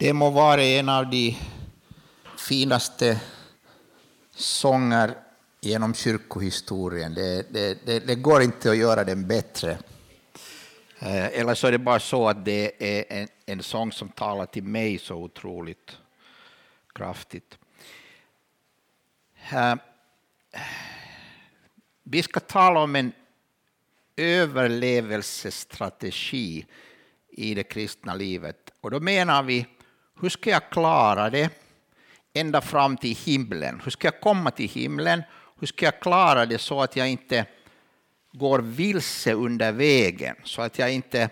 Det må vara en av de finaste sånger genom kyrkohistorien. Det, det, det, det, går inte att göra den bättre. Eh, eller så är det bara så att det är en, en sång som talar till mig så otroligt kraftigt. Eh, vi ska tala om en överlevelsestrategi i det kristna livet. Och då menar vi, hur ska jag klara det ända fram till himlen? Hur ska jag komma till himlen? Hur ska jag klara det så att jag inte går vilse under vägen, så att jag inte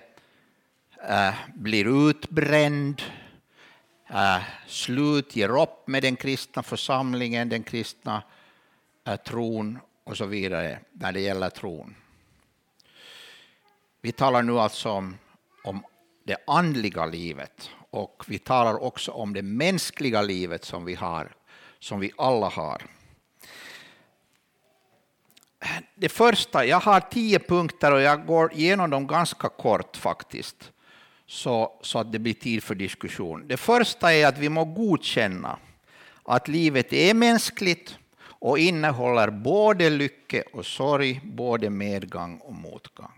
äh, blir utbränd, äh, slut ger upp med den kristna församlingen, den kristna äh, tron och så vidare när det gäller tron. Vi talar nu alltså om, om det andliga livet och vi talar också om det mänskliga livet som vi har, som vi alla har. Det första, jag har tio punkter och jag går igenom dem ganska kort faktiskt, så, så att det blir tid för diskussion. Det första är att vi må godkänna att livet är mänskligt och innehåller både lycka och sorg, både medgång och motgång.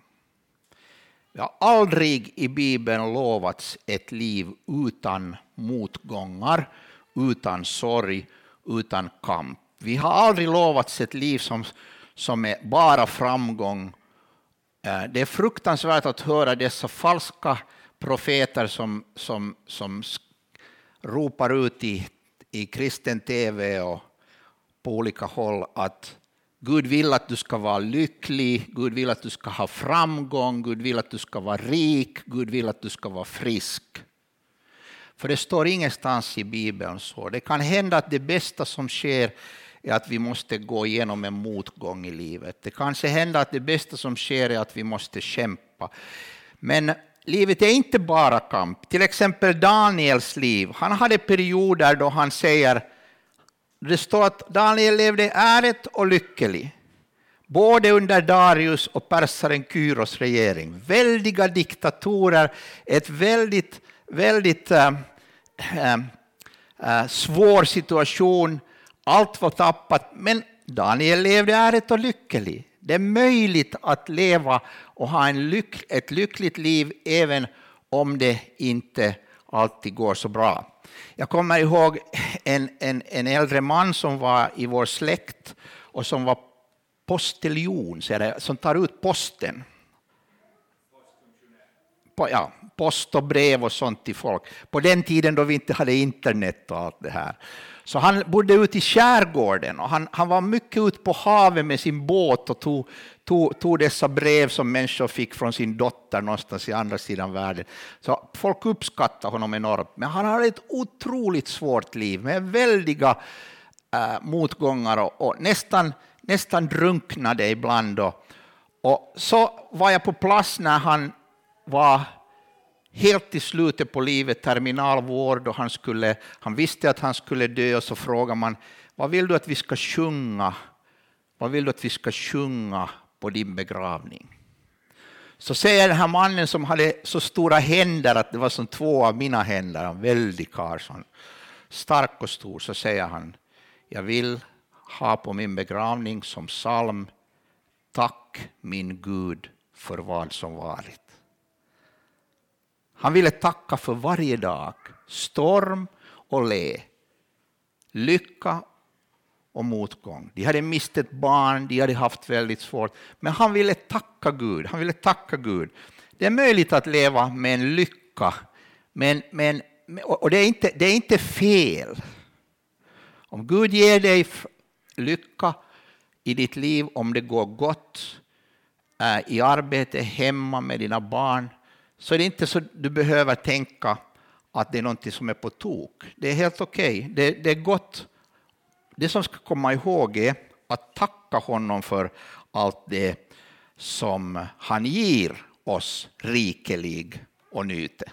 Ja, har aldrig i Bibeln lovats ett liv utan motgångar, utan sorg, utan kamp. Vi har aldrig lovats ett liv som, som är bara framgång. Eh, det är fruktansvärt att höra dessa falska profeter som, som, som ropar ut i, i kristen tv och på olika håll att Gud vill att du ska vara lycklig, Gud vill att du ska ha framgång, Gud vill att du ska vara rik, Gud vill att du ska vara frisk. För det står ingenstans i Bibeln så. Det kan hända att det bästa som sker är att vi måste gå igenom en motgång i livet. Det kanske händer att det bästa som sker är att vi måste kämpa. Men livet är inte bara kamp. Till exempel Daniels liv. Han hade perioder då han säger det står att Daniel levde ärligt och lycklig, både under Darius och persaren Kyros regering. Väldiga diktatorer, ett väldigt, väldigt äh, äh, svår situation. Allt var tappat, men Daniel levde ärligt och lycklig. Det är möjligt att leva och ha en lyck, ett lyckligt liv även om det inte alltid går så bra. Jag kommer ihåg en, en, en äldre man som var i vår släkt och som var postiljon, som tar ut posten. Ja, post och brev och sånt till folk. På den tiden då vi inte hade internet och allt det här. Så han bodde ute i skärgården och han, han var mycket ute på havet med sin båt och tog, tog, tog dessa brev som människor fick från sin dotter någonstans i andra sidan världen. Så folk uppskattade honom enormt. Men han hade ett otroligt svårt liv med väldiga äh, motgångar och, och, nästan, nästan drunknade ibland. Och, och så var jag på plats när han var helt i slutet på livet, terminalvård, och han, skulle, han visste att han skulle dö, och så frågar man vad vill du att vi ska sjunga? Vad vill du att vi ska sjunga på din begravning? Så säger den här mannen som hade så stora händer att det var som två av mina händer, en väldig karl, stark och stor, så säger han, jag vill ha på min begravning som psalm, tack min Gud för vad som varit. Han ville tacka för varje dag, storm och le, lycka och motgång. De hade mist ett barn, de hade haft väldigt svårt, men han ville tacka Gud. Han ville tacka Gud. Det är möjligt att leva med en lycka, men, men, och det är, inte, det är inte fel. Om Gud ger dig lycka i ditt liv, om det går gott eh, i arbete, hemma med dina barn, så är det inte så du behöver tänka att det är något som är på tok. Det är helt okej. Okay. Det, det är gott. Det som ska komma ihåg är att tacka honom för allt det som han ger oss rikelig och nyte.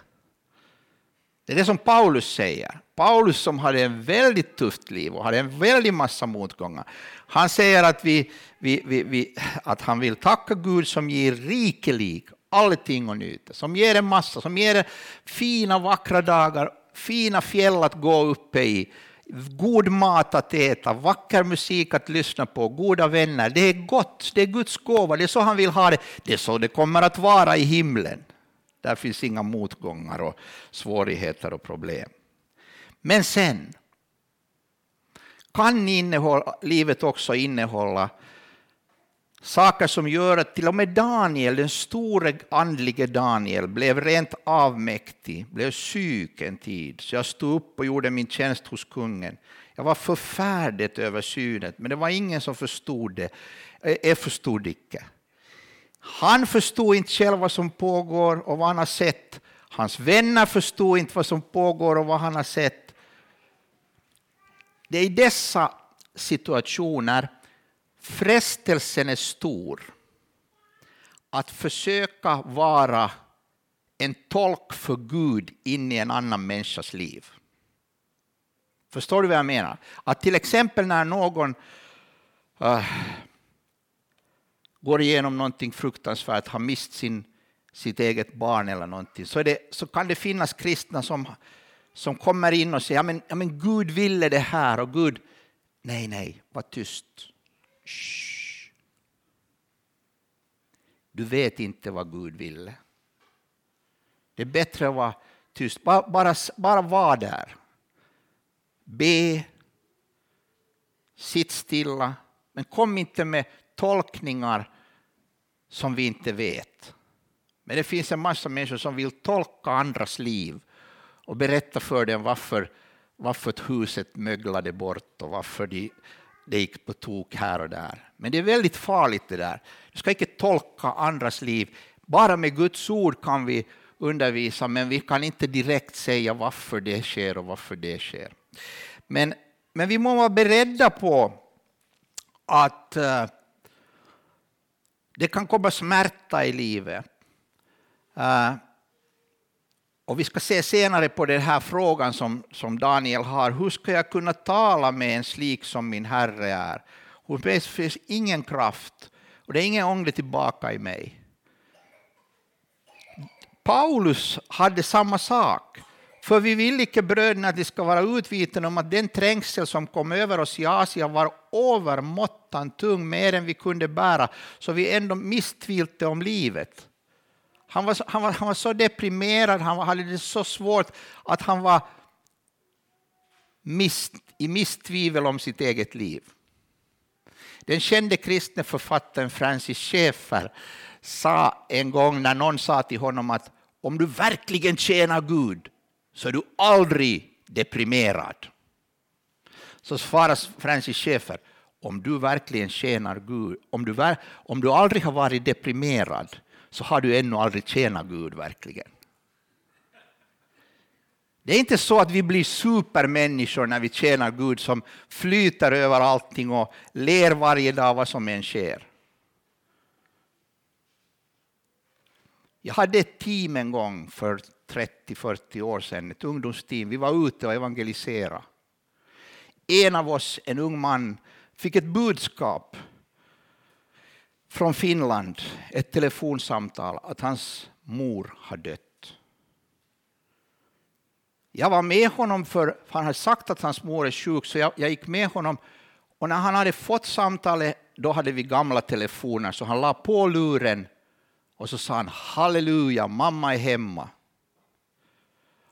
Det är det som Paulus säger. Paulus som hade en väldigt tufft liv och hade en väldig massa motgångar. Han säger att, vi, vi, vi, vi, att han vill tacka Gud som ger rikelig allting och njuta, som ger en massa, som ger fina vackra dagar, fina fjäll att gå uppe i, god mat att äta, vacker musik att lyssna på, goda vänner. Det är gott, det är Guds gåva, det är så han vill ha det. Det är så det kommer att vara i himlen. Där finns inga motgångar och svårigheter och problem. Men sen kan livet också innehålla saker som gör att till och med Daniel, den store andlige Daniel, blev rent avmäktig, blev sjuk en tid. Så jag stod upp och gjorde min tjänst hos kungen. Jag var förfärdet över synet, men det var ingen som förstod det. Eh, jag förstod icke. Han förstod inte själv vad som pågår och vad han har sett. Hans vänner förstod inte vad som pågår och vad han har sett. Det är i dessa situationer frestelsen är stor att försöka vara en tolk för Gud in i en annan människas liv. Förstår du vad jag menar? Att till exempel när någon uh, går igenom någonting fruktansvärt, har mist sin, sitt eget barn eller någonting, så, det, så kan det finnas kristna som, som kommer in och säger ja men, ja men Gud ville det här och Gud, nej, nej, var tyst. Shh. Du vet inte vad Gud ville. Det är bättre att vara tyst, bara, bara, bara vara där. Be, sitt stilla, men kom inte med tolkningar som vi inte vet. Men det finns en massa människor som vill tolka andras liv och berätta för dem varför, varför huset möglade bort och varför de, det gick på tok här och där. Men det är väldigt farligt det där. Du ska inte tolka andras liv. Bara med Guds ord kan vi undervisa, men vi kan inte direkt säga varför det sker och varför det sker. Men, men vi måste vara beredda på att uh, det kan komma smärta i livet. Uh, och vi ska se senare på den här frågan som, som Daniel har. Hur ska jag kunna tala med en slik som min Herre är? Det finns ingen kraft och det är ingen ånger tillbaka i mig. Paulus hade samma sak. För vi vill icke bröderna att det ska vara utvitna om att den trängsel som kom över oss i Asien var övermåttan tung, mer än vi kunde bära, så vi ändå misstvilte om livet. Han var, han var, han var så deprimerad, han hade det så svårt att han var mist, i misstvivel om sitt eget liv. Den kände kristne författaren Francis Schaeffer sa en gång när någon sa till honom att om du verkligen tjänar Gud så är du aldrig deprimerad. Så svarar Francis Schaeffer, om du verkligen tjänar Gud, om du, om du aldrig har varit deprimerad så har du ännu aldrig tjänat Gud verkligen. Det är inte så att vi blir supermänniskor när vi tjänar Gud som flyter över allting och ler varje dag vad som än sker. Jag hade ett team en gång för 30-40 år sedan, ett ungdomsteam. Vi var ute och evangeliserade. En av oss, en ung man, fick ett budskap från Finland, ett telefonsamtal, att hans mor har dött. Jag var med honom för, han hade sagt att hans mor är sjuk, så jag, jag gick med honom. Och när han hade fått samtalet, då hade vi gamla telefoner, så han la på luren och så sa han halleluja, mamma är hemma.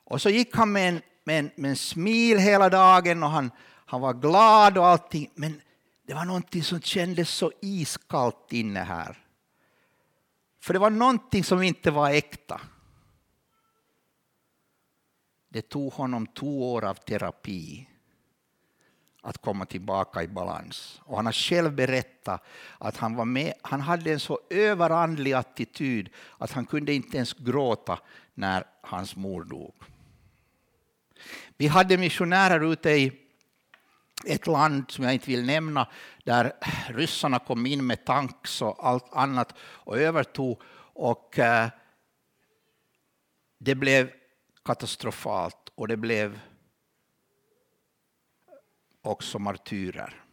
Och så gick han med en, med en, med en smil hela dagen och han, han var glad och allting. Men det var någonting som kändes så iskallt inne här. För det var någonting som inte var äkta. Det tog honom två år av terapi att komma tillbaka i balans. Och han har själv berättat att han, var med, han hade en så överandlig attityd att han kunde inte ens gråta när hans mor dog. Vi hade missionärer ute i ett land som jag inte vill nämna, där ryssarna kom in med tanks och allt annat och övertog. Och eh, det blev katastrofalt och det blev också martyrer.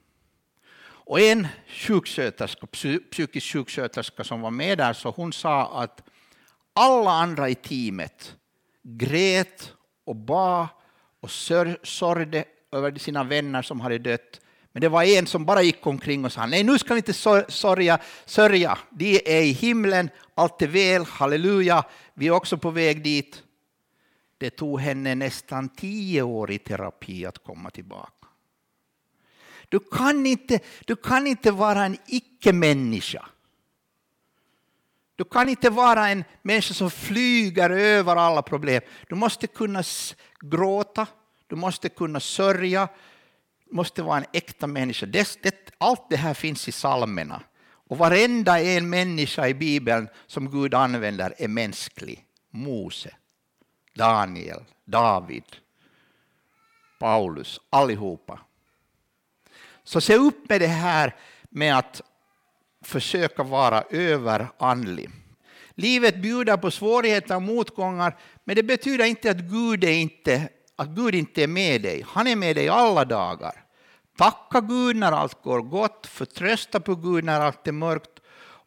Och en sjuksköterska, psykisk sjuksköterska som var med där, så hon sa att alla andra i teamet grät och bad och sörjde över sina vänner som hade dött. Men det var en som bara gick omkring och sa nej nu ska vi inte sörja, sörja. de är i himlen, allt är väl, halleluja, vi är också på väg dit. Det tog henne nästan tio år i terapi att komma tillbaka. Du kan inte, du kan inte vara en icke-människa. Du kan inte vara en människa som flyger över alla problem. Du måste kunna gråta, du måste kunna sörja, du måste vara en äkta människa. Det, det, allt det här finns i psalmerna. Och varenda en människa i Bibeln som Gud använder är mänsklig. Mose, Daniel, David, Paulus, allihopa. Så se upp med det här med att försöka vara överandlig. Livet bjuder på svårigheter och motgångar, men det betyder inte att Gud, är inte, att Gud inte är med dig. Han är med dig alla dagar. Tacka Gud när allt går gott, förtrösta på Gud när allt är mörkt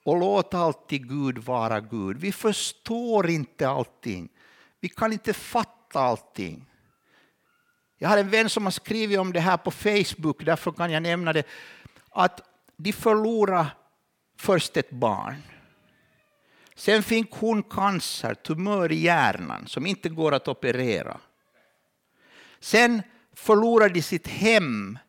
och låt alltid Gud vara Gud. Vi förstår inte allting. Vi kan inte fatta allting. Jag har en vän som har skrivit om det här på Facebook, därför kan jag nämna det, att de förlorade först ett barn. Sen fick hon cancer, tumör i hjärnan, som inte går att operera. Sen förlorade de sitt hem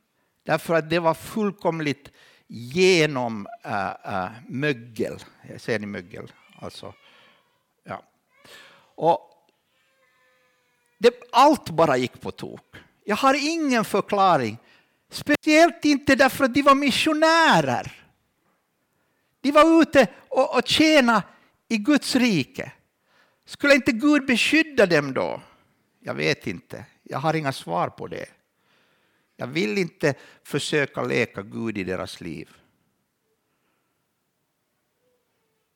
därför att det var fullkomligt genom äh, äh, mögel. Ser ni mögel? Alltså, ja. Och det, allt bara gick på tok. Jag har ingen förklaring. Speciellt inte därför att de var missionärer. De var ute och, och tjänade i Guds rike. Skulle inte Gud beskydda dem då? Jag vet inte. Jag har inga svar på det. Jag vill inte försöka leka Gud i deras liv.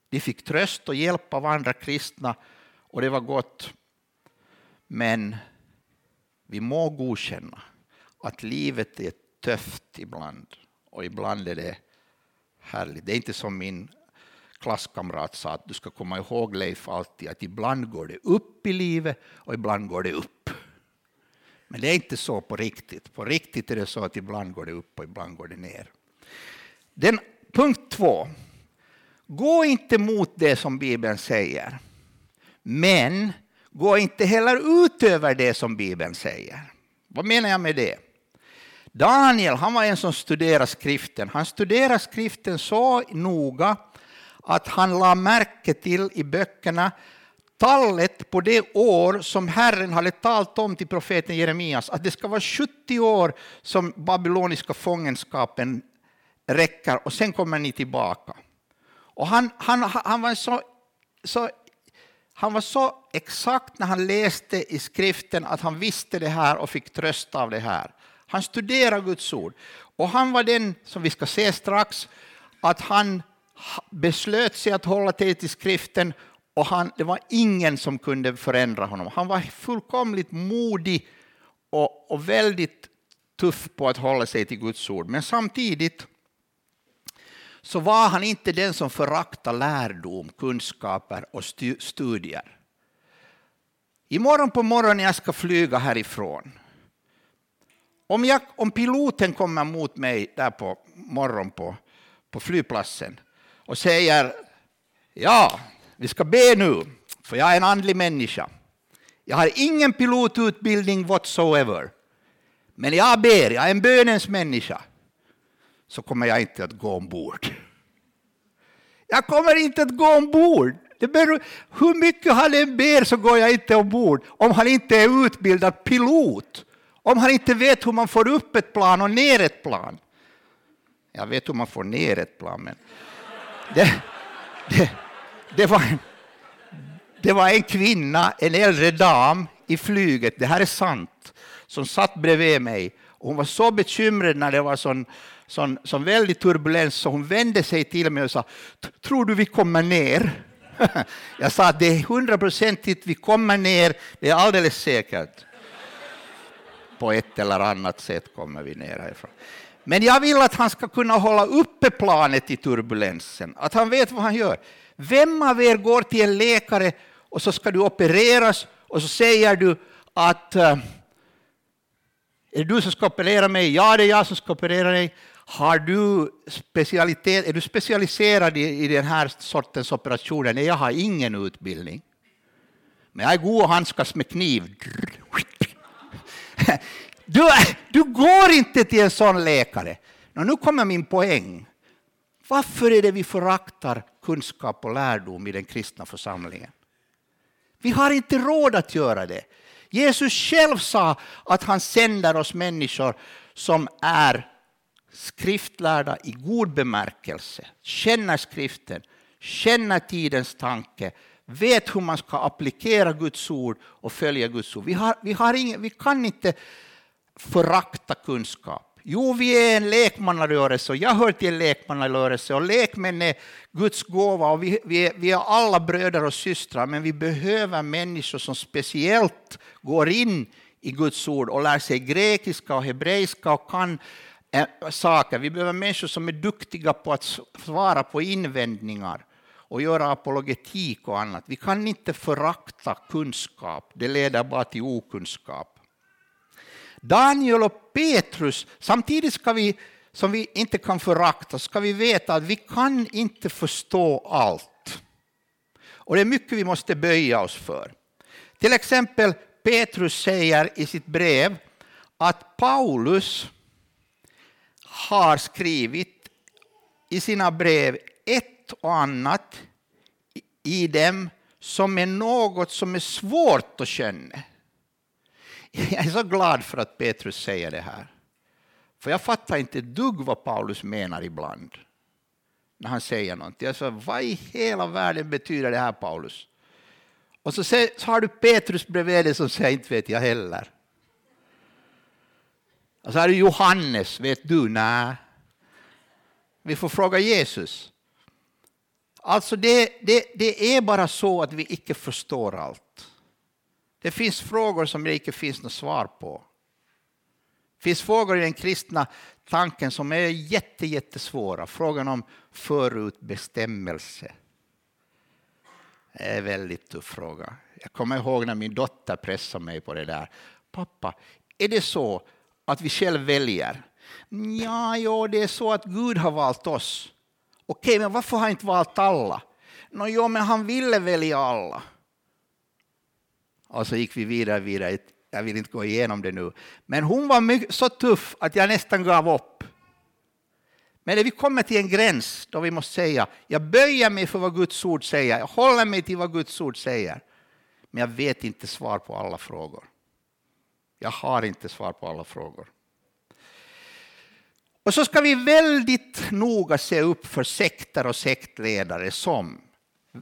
De fick tröst och hjälp av andra kristna och det var gott. Men vi må godkänna att livet är tufft ibland och ibland är det härligt. Det är inte som min klasskamrat sa att du ska komma ihåg Leif alltid att ibland går det upp i livet och ibland går det upp. Men det är inte så på riktigt. På riktigt är det så att ibland går det upp och ibland går det ner. Den, punkt två. Gå inte mot det som Bibeln säger. Men gå inte heller utöver det som Bibeln säger. Vad menar jag med det? Daniel han var en som studerade skriften. Han studerade skriften så noga att han la märke till i böckerna tallet på det år som Herren hade talat om till profeten Jeremias, att det ska vara 70 år som babyloniska fångenskapen räcker och sen kommer ni tillbaka. Och han, han, han, var så, så, han var så exakt när han läste i skriften att han visste det här och fick tröst av det här. Han studerade Guds ord. Och han var den, som vi ska se strax, att han beslöt sig att hålla till till skriften och han, det var ingen som kunde förändra honom. Han var fullkomligt modig och, och väldigt tuff på att hålla sig till Guds ord. Men samtidigt så var han inte den som föraktade lärdom, kunskaper och studier. Imorgon på morgonen när jag ska flyga härifrån, om, jag, om piloten kommer mot mig där på morgonen på, på flygplatsen och säger ja, vi ska be nu, för jag är en andlig människa. Jag har ingen pilotutbildning whatsoever. Men jag ber, jag är en bönens människa. Så kommer jag inte att gå ombord. Jag kommer inte att gå ombord. Det beror, hur mycket han än ber så går jag inte ombord om han inte är utbildad pilot. Om han inte vet hur man får upp ett plan och ner ett plan. Jag vet hur man får ner ett plan, men det, det, det, var, en, det var en kvinna, en äldre dam i flyget, det här är sant, som satt bredvid mig. Hon var så bekymrad när det var sån, sån, sån väldig turbulens så hon vände sig till mig och sa Tror du vi kommer ner? Jag sa att det är hundraprocentigt, vi kommer ner, det är alldeles säkert. På ett eller annat sätt kommer vi ner härifrån. Men jag vill att han ska kunna hålla uppe planet i turbulensen, att han vet vad han gör. Vem av er går till en läkare och så ska du opereras och så säger du att eh, Är det du som ska operera mig? Ja, det är jag som ska operera dig. Har du specialitet, är du specialiserad i, i den här sortens operationer? Nej, jag har ingen utbildning. Men jag är god att handskas med kniv. Du, du går inte till en sån läkare. Och nu kommer min poäng. Varför är det vi föraktar kunskap och lärdom i den kristna församlingen? Vi har inte råd att göra det. Jesus själv sa att han sänder oss människor som är skriftlärda i god bemärkelse, känner skriften, känner tidens tanke, vet hur man ska applicera Guds ord och följa Guds ord. Vi, har, vi, har ingen, vi kan inte förakta kunskap. Jo, vi är en lekmannarörelse och jag hör till en lekmannarörelse och lekmän är Guds gåva och vi, vi, är, vi är alla bröder och systrar men vi behöver människor som speciellt går in i Guds ord och lär sig grekiska och hebreiska och kan äh, saker. Vi behöver människor som är duktiga på att svara på invändningar och göra apologetik och annat. Vi kan inte förakta kunskap, det leder bara till okunskap. Daniel och Petrus, samtidigt ska vi, som vi inte kan förakta, ska vi veta att vi kan inte förstå allt. Och det är mycket vi måste böja oss för. Till exempel Petrus säger i sitt brev att Paulus har skrivit i sina brev ett och annat i dem som är något som är svårt att känna. Jag är så glad för att Petrus säger det här. För jag fattar inte ett dugg vad Paulus menar ibland. När han säger någonting. Jag sa, vad i hela världen betyder det här Paulus? Och så, så har du Petrus bredvid dig som säger, inte vet jag heller. Och så har du Johannes, vet du? Nej. Vi får fråga Jesus. Alltså det, det, det är bara så att vi icke förstår allt. Det finns frågor som det inte finns något svar på. Det finns frågor i den kristna tanken som är jätte, jättesvåra. Frågan om förutbestämmelse. Det är en väldigt tuff fråga. Jag kommer ihåg när min dotter pressade mig på det där. Pappa, är det så att vi själv väljer? Ja, jo, det är så att Gud har valt oss. Okej, men varför har han inte valt alla? Nå, jo, men han ville välja alla. Och så gick vi vidare, vidare. Jag vill inte gå igenom det nu. Men hon var mycket, så tuff att jag nästan gav upp. Men när vi kommer till en gräns då vi måste säga, jag böjer mig för vad Guds ord säger, jag håller mig till vad Guds ord säger. Men jag vet inte svar på alla frågor. Jag har inte svar på alla frågor. Och så ska vi väldigt noga se upp för sekter och sektledare som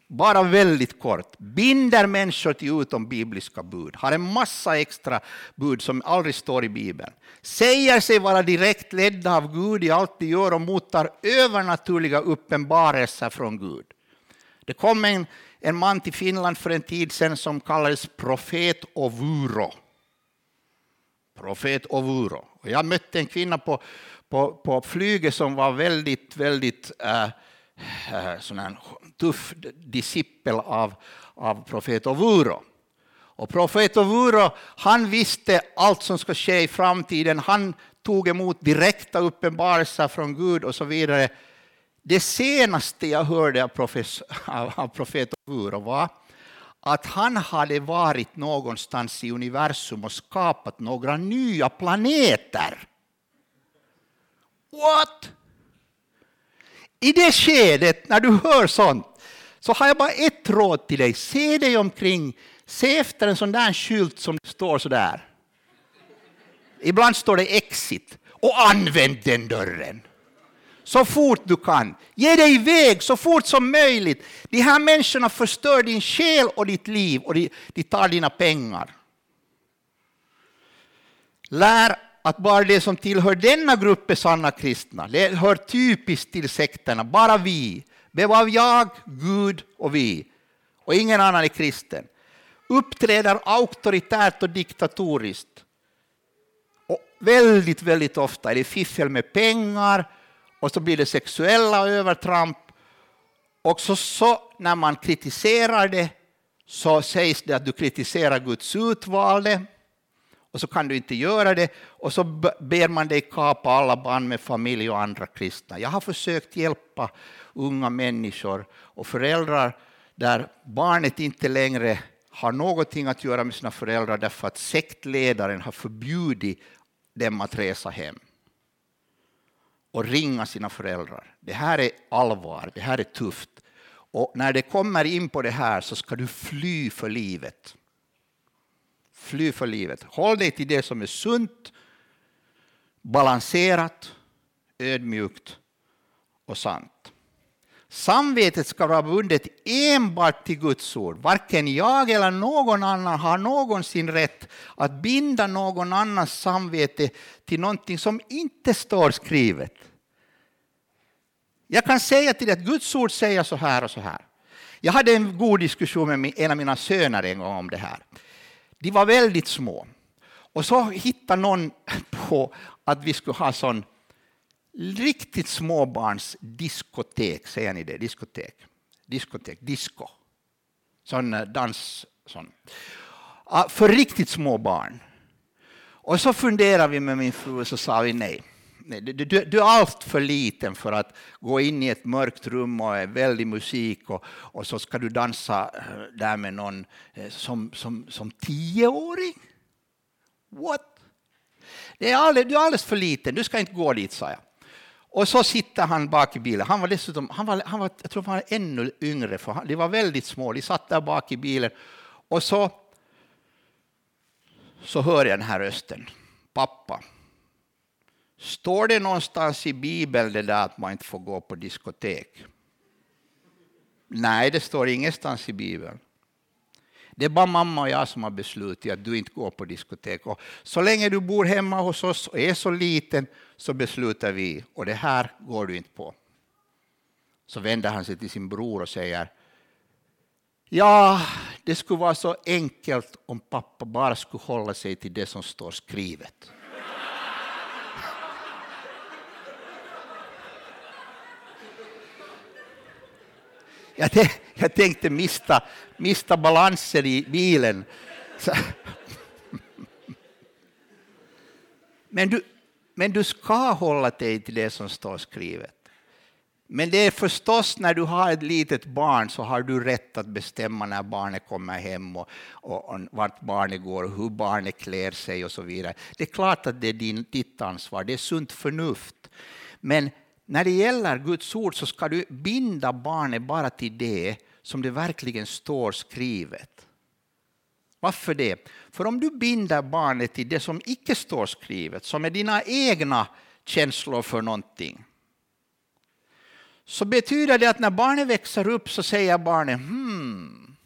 bara väldigt kort, binder människor till utom bibliska bud, har en massa extra bud som aldrig står i Bibeln, säger sig vara direkt ledda av Gud i allt de gör och mottar övernaturliga uppenbarelser från Gud. Det kom en, en man till Finland för en tid sedan som kallades profet Ovuro. Profet Ovuro. Och jag mötte en kvinna på, på, på flyget som var väldigt, väldigt uh, Eh, sån här tuff discipel av, av profet Ovuro. Och profet Ovuro, han visste allt som ska ske i framtiden. Han tog emot direkta uppenbarelser från Gud och så vidare. Det senaste jag hörde av, profes, av profet Ovuro var att han hade varit någonstans i universum och skapat några nya planeter. What? I det skedet, när du hör sånt, så har jag bara ett råd till dig. Se dig omkring. Se efter en sån där skylt som står så där. Ibland står det exit. Och använd den dörren. Så fort du kan. Ge dig iväg så fort som möjligt. De här människorna förstör din själ och ditt liv och de, de tar dina pengar. Lär att bara det som tillhör denna grupp är sanna kristna. Det hör typiskt till sekterna, bara vi. Bevar jag, Gud och vi. Och ingen annan är kristen. Uppträder auktoritärt och diktatoriskt. Och väldigt, väldigt ofta är det fiffel med pengar och så blir det sexuella övertramp. Och så, så när man kritiserar det så sägs det att du kritiserar Guds utvalde och så kan du inte göra det och så ber man dig kapa alla band med familj och andra kristna. Jag har försökt hjälpa unga människor och föräldrar där barnet inte längre har någonting att göra med sina föräldrar därför att sektledaren har förbjudit dem att resa hem och ringa sina föräldrar. Det här är allvar, det här är tufft. Och när det kommer in på det här så ska du fly för livet. Fly för livet. Håll dig till det som är sunt, balanserat, ödmjukt och sant. Samvetet ska vara bundet enbart till Guds ord. Varken jag eller någon annan har någonsin rätt att binda någon annans samvete till någonting som inte står skrivet. Jag kan säga till dig att Guds ord säger så här och så här. Jag hade en god diskussion med en av mina söner en gång om det här. De var väldigt små. Och så hittade någon på att vi skulle ha sån riktigt småbarns diskotek, säger ni det? Diskotek? Diskotek, disco. Sån eh, dans. Sån. För riktigt små barn. Och så funderade vi med min fru och så sa vi nej du, du, du, är allt för liten för att gå in i ett mörkt rum och är väldig musik och, och så ska du dansa eh, där med någon eh, som, som, som tioåring. What? Det är alldeles, du är alldeles för liten, du ska inte gå dit, sa jag. Och så sitter han bak i bilen. Han var dessutom, han var, han var, jag tror han var ännu yngre, för de var väldigt små. De satt där bak i bilen. Och så, så hör jag den här rösten. Pappa, står det någonstans i Bibeln det där att man inte får gå på diskotek? Nej, det står ingenstans i Bibeln. Det är bara mamma och jag som har beslutat att du inte går på diskotek. Och så länge du bor hemma hos oss och är så liten så beslutar vi, och det här går du inte på. Så vänder han sig till sin bror och säger Ja, det skulle vara så enkelt om pappa bara skulle hålla sig till det som står skrivet. Jag, tänkte mista, mista balansen i bilen. Men du, men du ska hålla dig till det som står skrivet. Men det är förstås när du har ett litet barn så har du rätt att bestämma när barnet kommer hem och, och, och vart barnet går och hur barnet klär sig och så vidare. Det är klart att det är din, ditt ansvar, det är sunt förnuft. Men när det gäller Guds ord så ska du binda barnet bara till det som det verkligen står skrivet. Varför det? För om du binder barnet till det som icke står skrivet, som är dina egna känslor för någonting, så betyder det att när barnet växer upp så säger barnet hmm,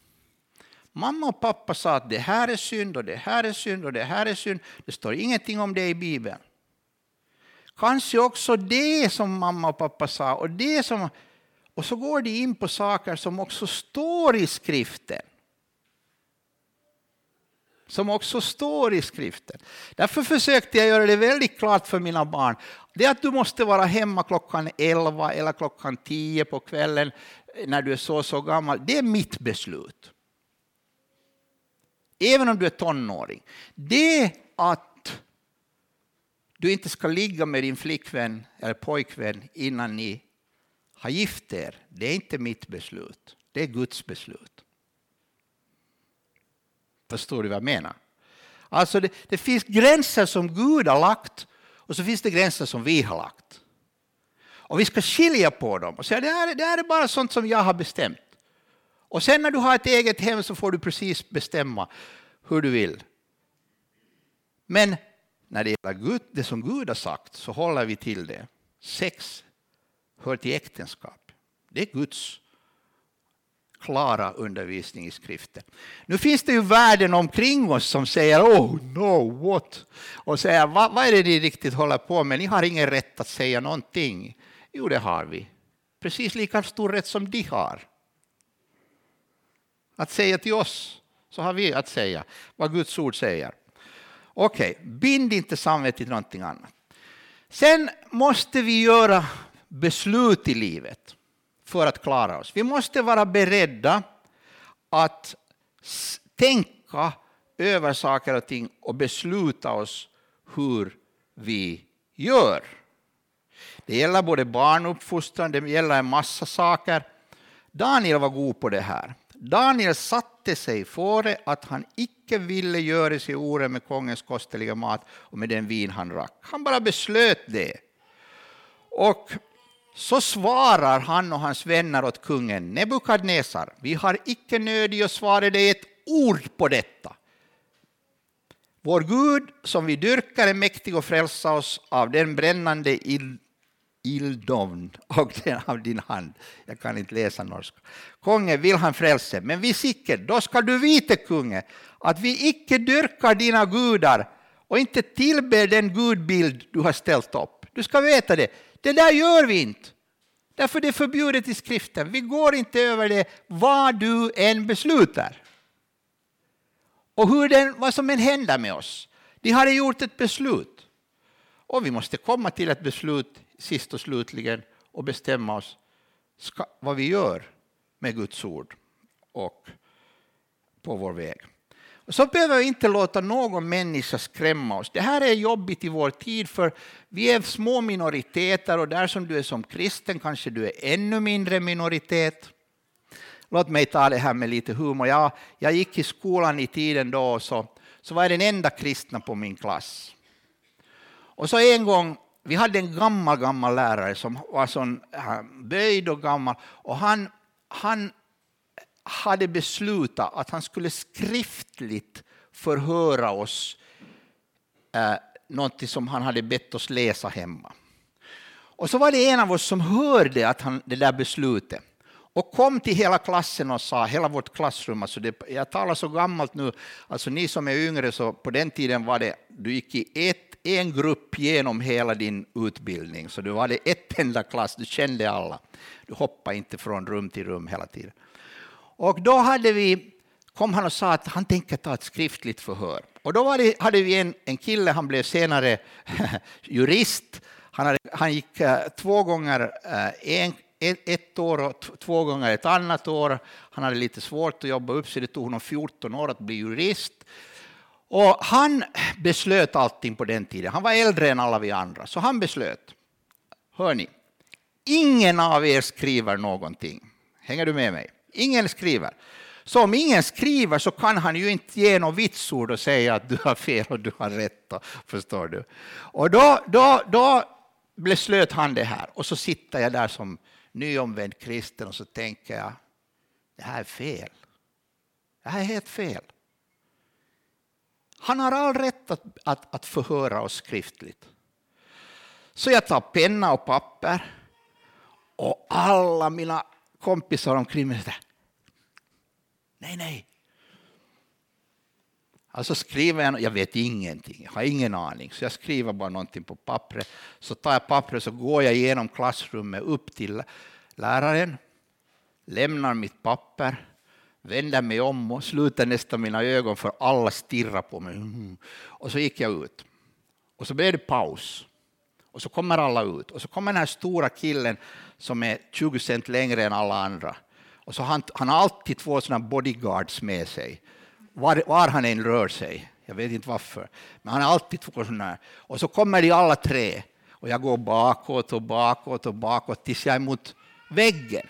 mamma och pappa sa att det här är synd och det här är synd och det här är synd. Det står ingenting om det i Bibeln. Kanske också det som mamma och pappa sa och det som... Och så går de in på saker som också står i skriften. Som också står i skriften. Därför försökte jag göra det väldigt klart för mina barn. Det att du måste vara hemma klockan 11 eller klockan 10 på kvällen när du är så så gammal, det är mitt beslut. Även om du är tonåring. Det att du inte ska ligga med din flickvän eller pojkvän innan ni har gift er. Det är inte mitt beslut, det är Guds beslut. Förstår du vad jag menar? Alltså det, det finns gränser som Gud har lagt och så finns det gränser som vi har lagt. Och vi ska skilja på dem och säga det här, det här är bara sånt som jag har bestämt. Och sen när du har ett eget hem så får du precis bestämma hur du vill. Men när det gäller Gud, det som Gud har sagt så håller vi till det. Sex hör till äktenskap. Det är Guds klara undervisning i skriften. Nu finns det ju världen omkring oss som säger oh no, what? Och säger vad, vad är det ni riktigt håller på med? Ni har ingen rätt att säga någonting. Jo, det har vi. Precis lika stor rätt som de har. Att säga till oss, så har vi att säga vad Guds ord säger. Okej, okay, bind inte samvetet till någonting annat. Sen måste vi göra beslut i livet för att klara oss. Vi måste vara beredda att tänka över saker och ting och besluta oss hur vi gör. Det gäller både barnuppfostran, det gäller en massa saker. Daniel var god på det här. Daniel satte sig före att han icke ville göra sig oren med kongens kostliga mat och med den vin han drack. Han bara beslöt det. Och så svarar han och hans vänner åt kungen Nebukadnesar. vi har icke nöd i att svara dig ett ord på detta. Vår Gud som vi dyrkar är mäktig att frälsa oss av den brännande ildovn och den av din hand. Jag kan inte läsa norska. Kungen vill han frälse, men vi sicker, då ska du veta kunge, att vi icke dyrkar dina gudar och inte tillber den gudbild du har ställt upp. Du ska veta det. Det där gör vi inte. Därför det är förbjudet i skriften. Vi går inte över det vad du än beslutar. Och hur den, vad som än händer med oss. De har gjort ett beslut. Och vi måste komma till ett beslut sist och slutligen och bestämma oss ska, vad vi gör med Guds ord och på vår väg. Och så behöver vi inte låta någon människa skrämma oss. Det här är jobbigt i vår tid för vi är små minoriteter och där som du är som kristen kanske du är ännu mindre minoritet. Låt mig ta det här med lite humor. Jag, jag gick i skolan i tiden då så, så var jag den enda kristna på min klass. Och så en gång, vi hade en gammal, gammal lärare som var sån eh, böjd och gammal och han, han hade beslutat att han skulle skriftligt förhöra oss eh, något som han hade bett oss läsa hemma. Och så var det en av oss som hörde att han, det där beslutet och kom till hela klassen och sa, hela vårt klassrum, alltså det, jag talar så gammalt nu, alltså ni som är yngre, så på den tiden var det, du gick i ett, en grupp genom hela din utbildning, så du var det ett enda klass, du kände alla. Du hoppade inte från rum till rum hela tiden. Och då hade vi, kom han och sa att han tänker ta ett skriftligt förhör. Och då det, hade vi en, en kille, han blev senare jurist. Han, hade, han gick uh, två gånger uh, en, ett år och två gånger ett annat år. Han hade lite svårt att jobba upp sig, det tog honom 14 år att bli jurist. Och han beslöt allting på den tiden. Han var äldre än alla vi andra, så han beslöt. Hör ni, ingen av er skriver någonting. Hänger du med mig? Ingen skriver. Så om ingen skriver så kan han ju inte ge något vitsord och säga att du har fel och du har rätt. Förstår du? Och då, då, då beslöt han det här och så sitter jag där som nyomvänd kristen och så tänker jag, det här är fel. Det här är helt fel. Han har all rätt att, att, att förhöra oss skriftligt. Så jag tar penna och papper och alla mina kompisar omkring mig säger nej, nej. Alltså skriver jag, jag vet ingenting, jag har ingen aning, så jag skriver bara någonting på pappret. Så tar jag pappret så går jag igenom klassrummet upp till läraren, lämnar mitt papper, vänder mig om och sluter nästan mina ögon för alla stirrar på mig. Mm. Och så gick jag ut. Och så blev det paus. Och så kommer alla ut. Och så kommer den här stora killen som är 20 cent längre än alla andra. Och så han, han har alltid två sådana bodyguards med sig, var, var han än rör sig. Jag vet inte varför. Men han har alltid två sådana. Och så kommer de alla tre. Och jag går bakåt och bakåt och bakåt tills jag är mot väggen.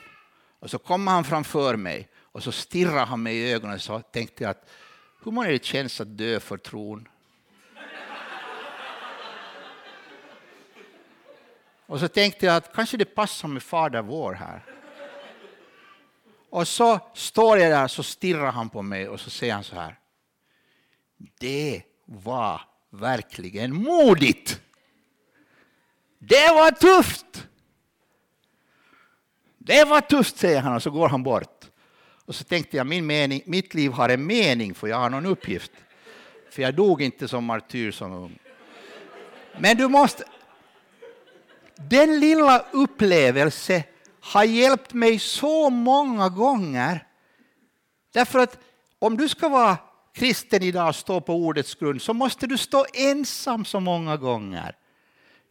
Och så kommer han framför mig och så stirrar han mig i ögonen och sa, tänkte att hur många det känns att dö för tron? Och så tänkte jag att kanske det passar med Fader vår här. Och så står jag där så stirrar han på mig och så säger han så här. Det var verkligen modigt. Det var tufft. Det var tufft, säger han och så går han bort. Och så tänkte jag, min mening, mitt liv har en mening för jag har någon uppgift. För jag dog inte som martyr som ung. Men du måste, den lilla upplevelse har hjälpt mig så många gånger. Därför att om du ska vara kristen idag och stå på ordets grund så måste du stå ensam så många gånger.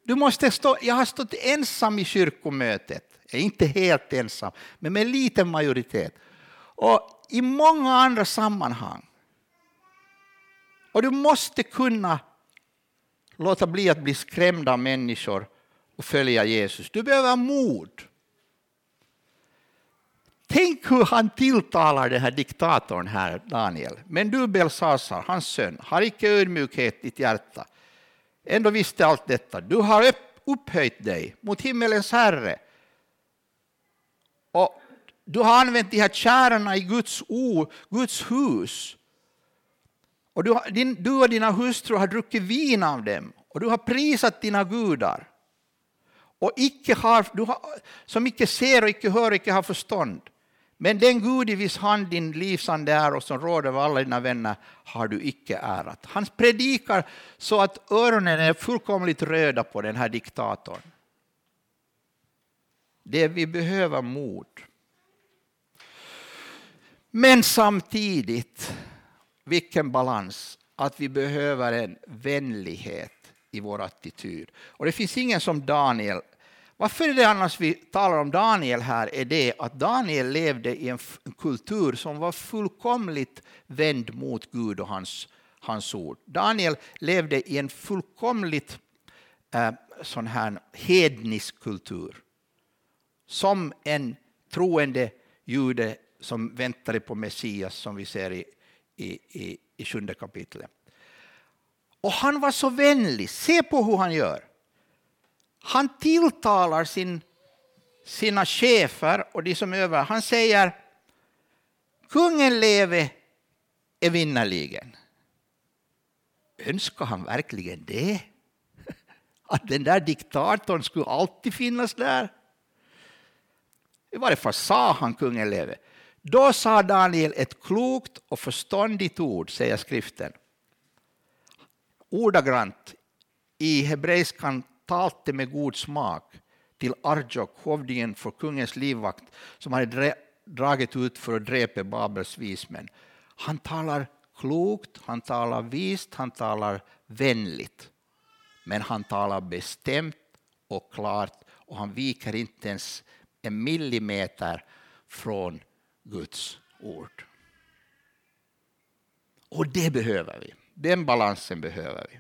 Du måste stå, jag har stått ensam i kyrkomötet, jag är inte helt ensam, men med en liten majoritet. Och i många andra sammanhang. Och du måste kunna låta bli att bli skrämd av människor och följa Jesus. Du behöver mod. Tänk hur han tilltalar den här diktatorn här, Daniel. Men du, Belsasar, hans son, har icke ödmjukhet i ditt hjärta. Ändå visste allt detta. Du har upphöjt dig mot himmelens Herre. Och du har använt de här kärnorna i Guds, o, Guds hus. Och du, din, du och dina hustrur har druckit vin av dem och du har prisat dina gudar. Och icke har, du har, som icke ser och icke hör och icke har förstånd. Men den Gud i viss hand din livsande är och som råder över alla dina vänner har du icke ärat. Han predikar så att öronen är fullkomligt röda på den här diktatorn. Det vi behöver mod. Men samtidigt, vilken balans, att vi behöver en vänlighet i vår attityd. Och det finns ingen som Daniel varför är det annars vi talar om Daniel här är det att Daniel levde i en kultur som var fullkomligt vänd mot Gud och hans, hans ord. Daniel levde i en fullkomligt eh, sån här hednisk kultur. Som en troende jude som väntade på Messias som vi ser i, i, i, i sjunde kapitlet. Och han var så vänlig. Se på hur han gör. Han tilltalar sin, sina chefer och de som övar. Han säger kungen leve evinnerligen. Önskar han verkligen det? Att den där diktatorn skulle alltid finnas där? I varje fall sa han kungen leve. Då sa Daniel ett klokt och förståndigt ord, säger skriften. Ordagrant i hebreiskan talte med god smak till Arjok, hövdingen för kungens livvakt, som hade dragit ut för att dräpa Babels vismän. Han talar klokt, han talar vist, han talar vänligt. Men han talar bestämt och klart och han viker inte ens en millimeter från Guds ord. Och det behöver vi. Den balansen behöver vi.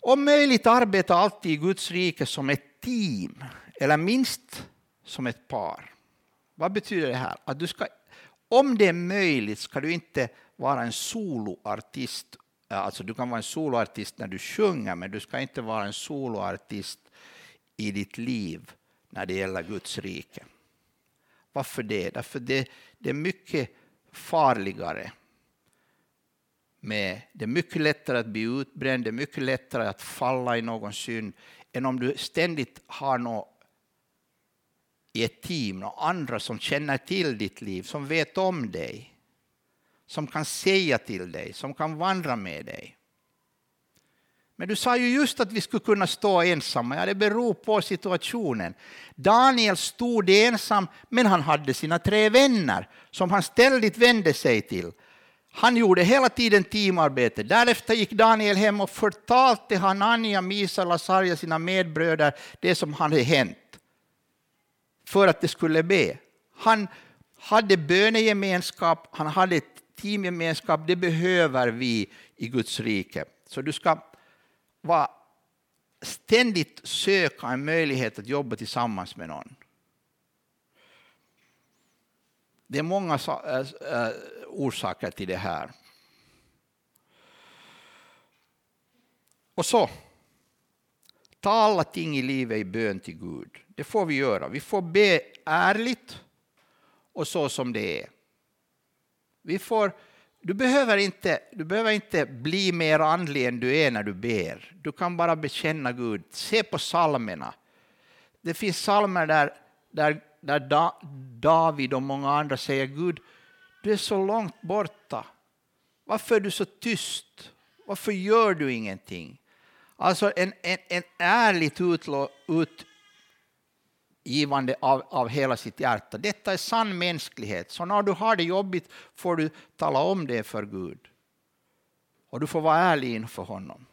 Om möjligt arbeta alltid i Guds rike som ett team, eller minst som ett par. Vad betyder det här? Att du ska, om det är möjligt ska du inte vara en soloartist. Alltså du kan vara en soloartist när du sjunger, men du ska inte vara en soloartist i ditt liv när det gäller Guds rike. Varför det? Därför det, det är mycket farligare med, det är mycket lättare att bli utbränd, det är mycket lättare att falla i någon synd än om du ständigt har något i ett team, och andra som känner till ditt liv, som vet om dig, som kan säga till dig, som kan vandra med dig. Men du sa ju just att vi skulle kunna stå ensamma. Ja, det beror på situationen. Daniel stod ensam, men han hade sina tre vänner som han ständigt vände sig till. Han gjorde hela tiden teamarbete. Därefter gick Daniel hem och förtalte Hanania, Misa, Lasarja, sina medbröder, det som hade hänt. För att de skulle be. Han hade bönegemenskap, han hade teamgemenskap. Det behöver vi i Guds rike. Så du ska var ständigt söka en möjlighet att jobba tillsammans med någon. Det är många eh, eh, orsaker till det här. Och så, ta alla ting i livet i bön till Gud. Det får vi göra. Vi får be ärligt och så som det är. Vi får, du, behöver inte, du behöver inte bli mer andlig än du är när du ber. Du kan bara bekänna Gud. Se på psalmerna. Det finns psalmer där, där, där David och många andra säger Gud, du är så långt borta. Varför är du så tyst? Varför gör du ingenting? Alltså en, en, en ärligt utlo, givande av, av hela sitt hjärta. Detta är sann mänsklighet. Så när du har det jobbigt får du tala om det för Gud. Och du får vara ärlig inför honom.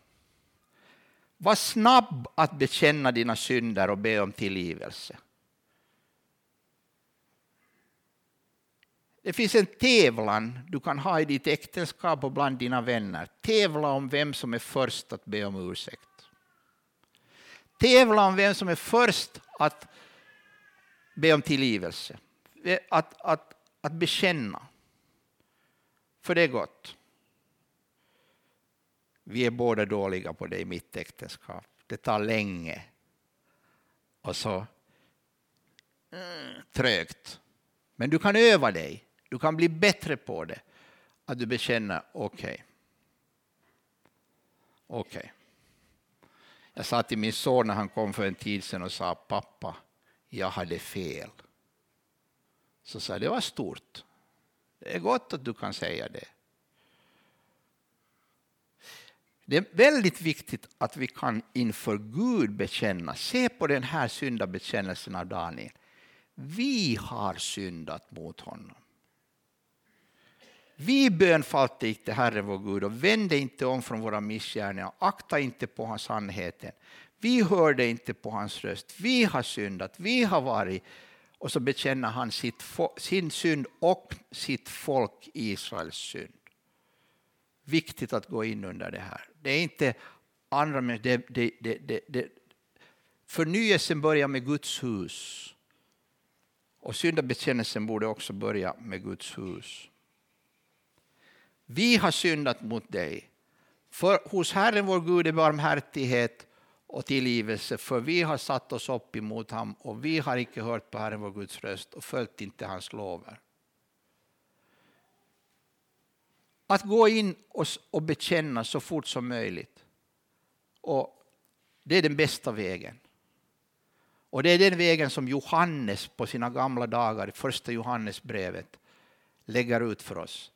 Var snabb att bekänna dina synder och be om tillgivelse. Det finns en tävlan du kan ha i ditt äktenskap och bland dina vänner. Tävla om vem som är först att be om ursäkt. Tävla om vem som är först att be om tillgivelse. Att, att, att bekänna. För det är gott. Vi är båda dåliga på det i mitt äktenskap. Det tar länge. Och så mm, trögt. Men du kan öva dig. Du kan bli bättre på det. Att du bekänner, okej. Okay. Okej. Okay. Jag sa till min son när han kom för en tid sedan och sa pappa, jag hade fel. Så sa jag, det var stort. Det är gott att du kan säga det. Det är väldigt viktigt att vi kan inför Gud bekänna. Se på den här syndabekännelsen av Daniel. Vi har syndat mot honom. Vi bönfalte inte Herren vår Gud och vände inte om från våra missgärningar, akta inte på hans sannheten. Vi hörde inte på hans röst, vi har syndat, vi har varit... Och så bekänner han sitt, sin synd och sitt folk Israels synd. Viktigt att gå in under det här. Det är inte andra det, det, det, det, Förnyelsen börjar med Guds hus. Och syndabekännelsen borde också börja med Guds hus. Vi har syndat mot dig. För hos Herren vår Gud är barmhärtighet och tillgivelse, för vi har satt oss upp emot honom och vi har icke hört på Herren vår Guds röst och följt inte hans lover. Att gå in och, och bekänna så fort som möjligt. Och det är den bästa vägen. Och det är den vägen som Johannes på sina gamla dagar, i första Johannesbrevet, lägger ut för oss.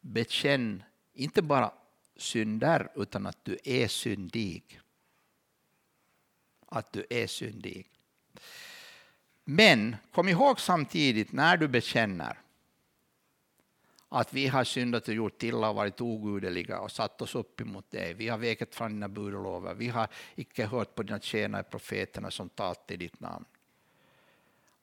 Bekänn inte bara synder, utan att du är syndig. Att du är syndig. Men kom ihåg samtidigt när du bekänner att vi har syndat och gjort illa och varit ogudeliga och satt oss upp emot dig. Vi har väkat från dina bud och lovar. Vi har icke hört på dina tjänare profeterna som talat i ditt namn.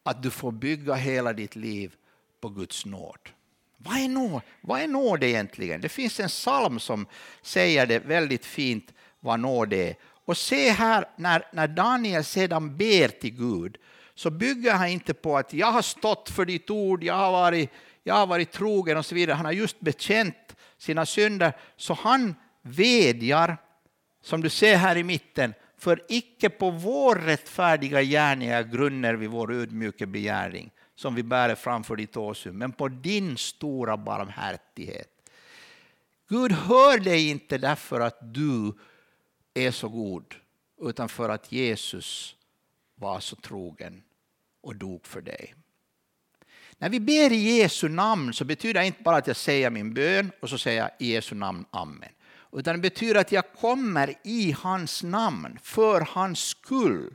Att du får bygga hela ditt liv på Guds nåd. Vad är nåd? Vad är nåd egentligen? Det finns en psalm som säger det väldigt fint vad nåd är. Och se här när, när Daniel sedan ber till Gud så bygger han inte på att jag har stått för ditt ord, jag har varit jag har varit trogen och så vidare. Han har just bekänt sina synder, så han vedjar, som du ser här i mitten, för icke på vår rättfärdiga gärningar grunder vi vår ödmjuka begäring som vi bär framför ditt åsyn, men på din stora barmhärtighet. Gud hör dig inte därför att du är så god, utan för att Jesus var så trogen och dog för dig. När vi ber i Jesu namn så betyder det inte bara att jag säger min bön och så säger jag i Jesu namn Amen. Utan det betyder att jag kommer i hans namn, för hans skull.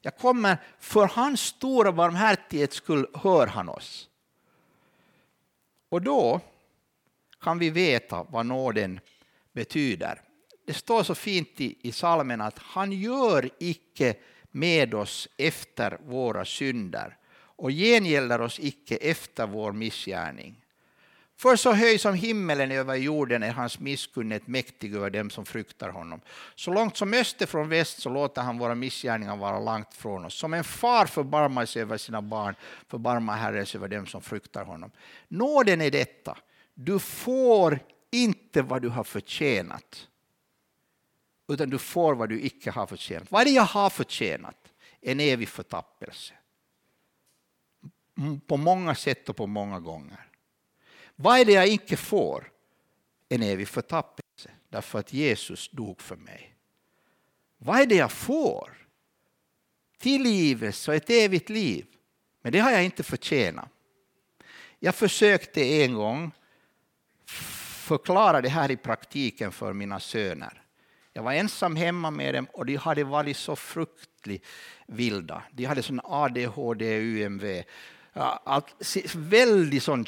Jag kommer för hans stora barmhärtighets skull, hör han oss. Och då kan vi veta vad nåden betyder. Det står så fint i, i salmen att han gör icke med oss efter våra synder och gengäldar oss icke efter vår missgärning. För så höj som himmelen över jorden är hans misskunnighet mäktig över dem som fruktar honom. Så långt som öster från väst så låter han våra missgärningar vara långt från oss. Som en far förbarmar sig över sina barn förbarmar Herren sig över dem som fruktar honom. Nåden är detta. Du får inte vad du har förtjänat. Utan du får vad du icke har förtjänat. Vad är det jag har förtjänat? En evig förtappelse på många sätt och på många gånger. Vad är det jag inte får? En evig förtappelse, därför att Jesus dog för mig. Vad är det jag får? Tillgivelse och ett evigt liv. Men det har jag inte förtjänat. Jag försökte en gång förklara det här i praktiken för mina söner. Jag var ensam hemma med dem och de hade varit så fruktligt vilda. De hade sån ADHD, UMV allt, väldigt sån...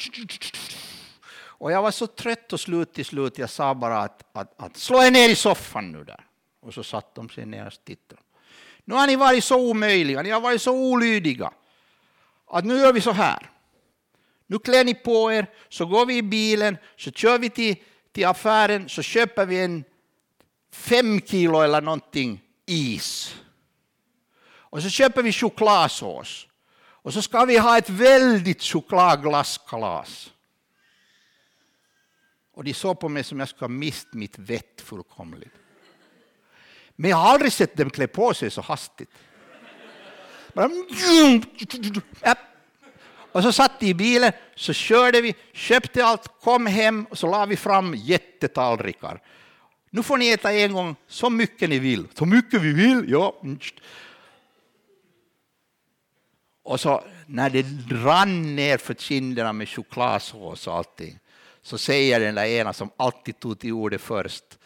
Och jag var så trött och slut till slut, jag sa bara att, att, att slå er ner i soffan nu där. Och så satt de sig ner och tittade. Nu har ni varit så omöjliga, ni har varit så olydiga. Att nu gör vi så här. Nu klär ni på er, så går vi i bilen, så kör vi till, till affären, så köper vi en fem kilo eller någonting is. Och så köper vi chokladsås. Och så ska vi ha ett väldigt chokladglasskalas. Och de såg på mig som jag skulle ha mist mitt vett fullkomligt. Men jag har aldrig sett dem klä på sig så hastigt. Och så satt de i bilen, så körde vi, köpte allt, kom hem och så la vi fram jättetallrikar. Nu får ni äta en gång så mycket ni vill. Så mycket vi vill, ja. Och så när det rann ner för kinderna med chokladsås och allting, så säger den där ena som alltid tog till ordet först,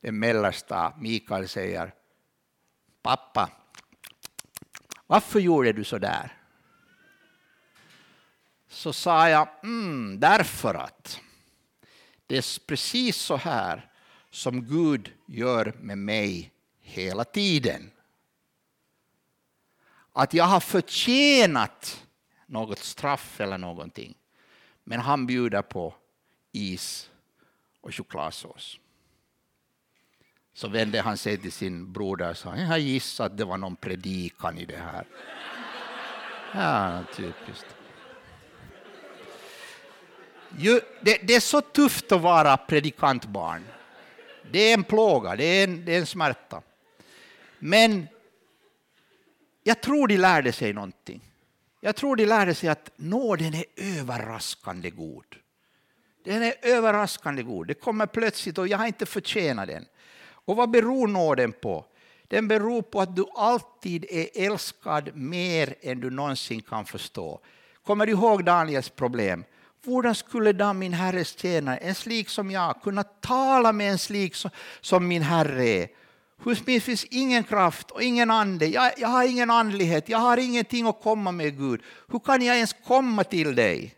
den mellersta, Mikael säger, pappa, varför gjorde du så där? Så sa jag, mm, därför att det är precis så här som Gud gör med mig hela tiden. Att jag har förtjänat något straff eller någonting. Men han bjuder på is och chokladsås. Så vände han sig till sin broder och sa, jag har gissat att det var någon predikan i det här. Ja, typiskt. Det, det, är så tufft att vara predikantbarn. Det är en plåga, det är en, det är en smärta. Men jag tror de lärde sig någonting. Jag tror de lärde sig att nåden är överraskande god. Den är överraskande god. Det kommer plötsligt och jag har inte förtjänat den. Och vad beror nåden på? Den beror på att du alltid är älskad mer än du någonsin kan förstå. Kommer du ihåg Daniels problem? Hur skulle då min herres tjänare, en slik som jag, kunna tala med en slik som, som min herre är? Hos mig finns ingen kraft och ingen ande. Jag, jag har ingen andlighet, jag har ingenting att komma med Gud. Hur kan jag ens komma till dig?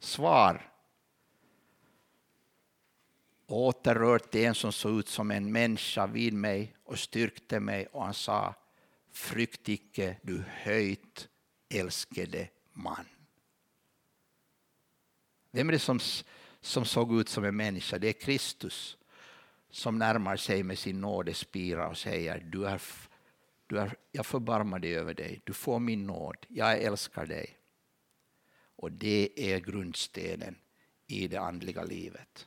Svar. Åter rörte en som såg ut som en människa vid mig och styrkte mig och han sa Frykt icke, du höjt älskade man. Vem är det som, som såg ut som en människa? Det är Kristus som närmar sig med sin nådespira och säger du är, du är, jag förbarmar dig över dig, du får min nåd, jag älskar dig. Och det är grundstenen i det andliga livet.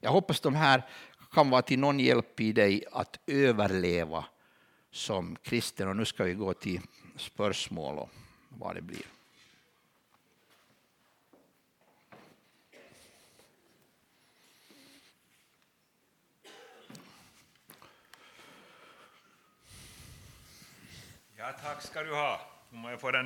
Jag hoppas de här kan vara till någon hjälp i dig att överleva som kristen. Och nu ska vi gå till spörsmål och vad det blir. Ja, tack ska du ha. Om jag får den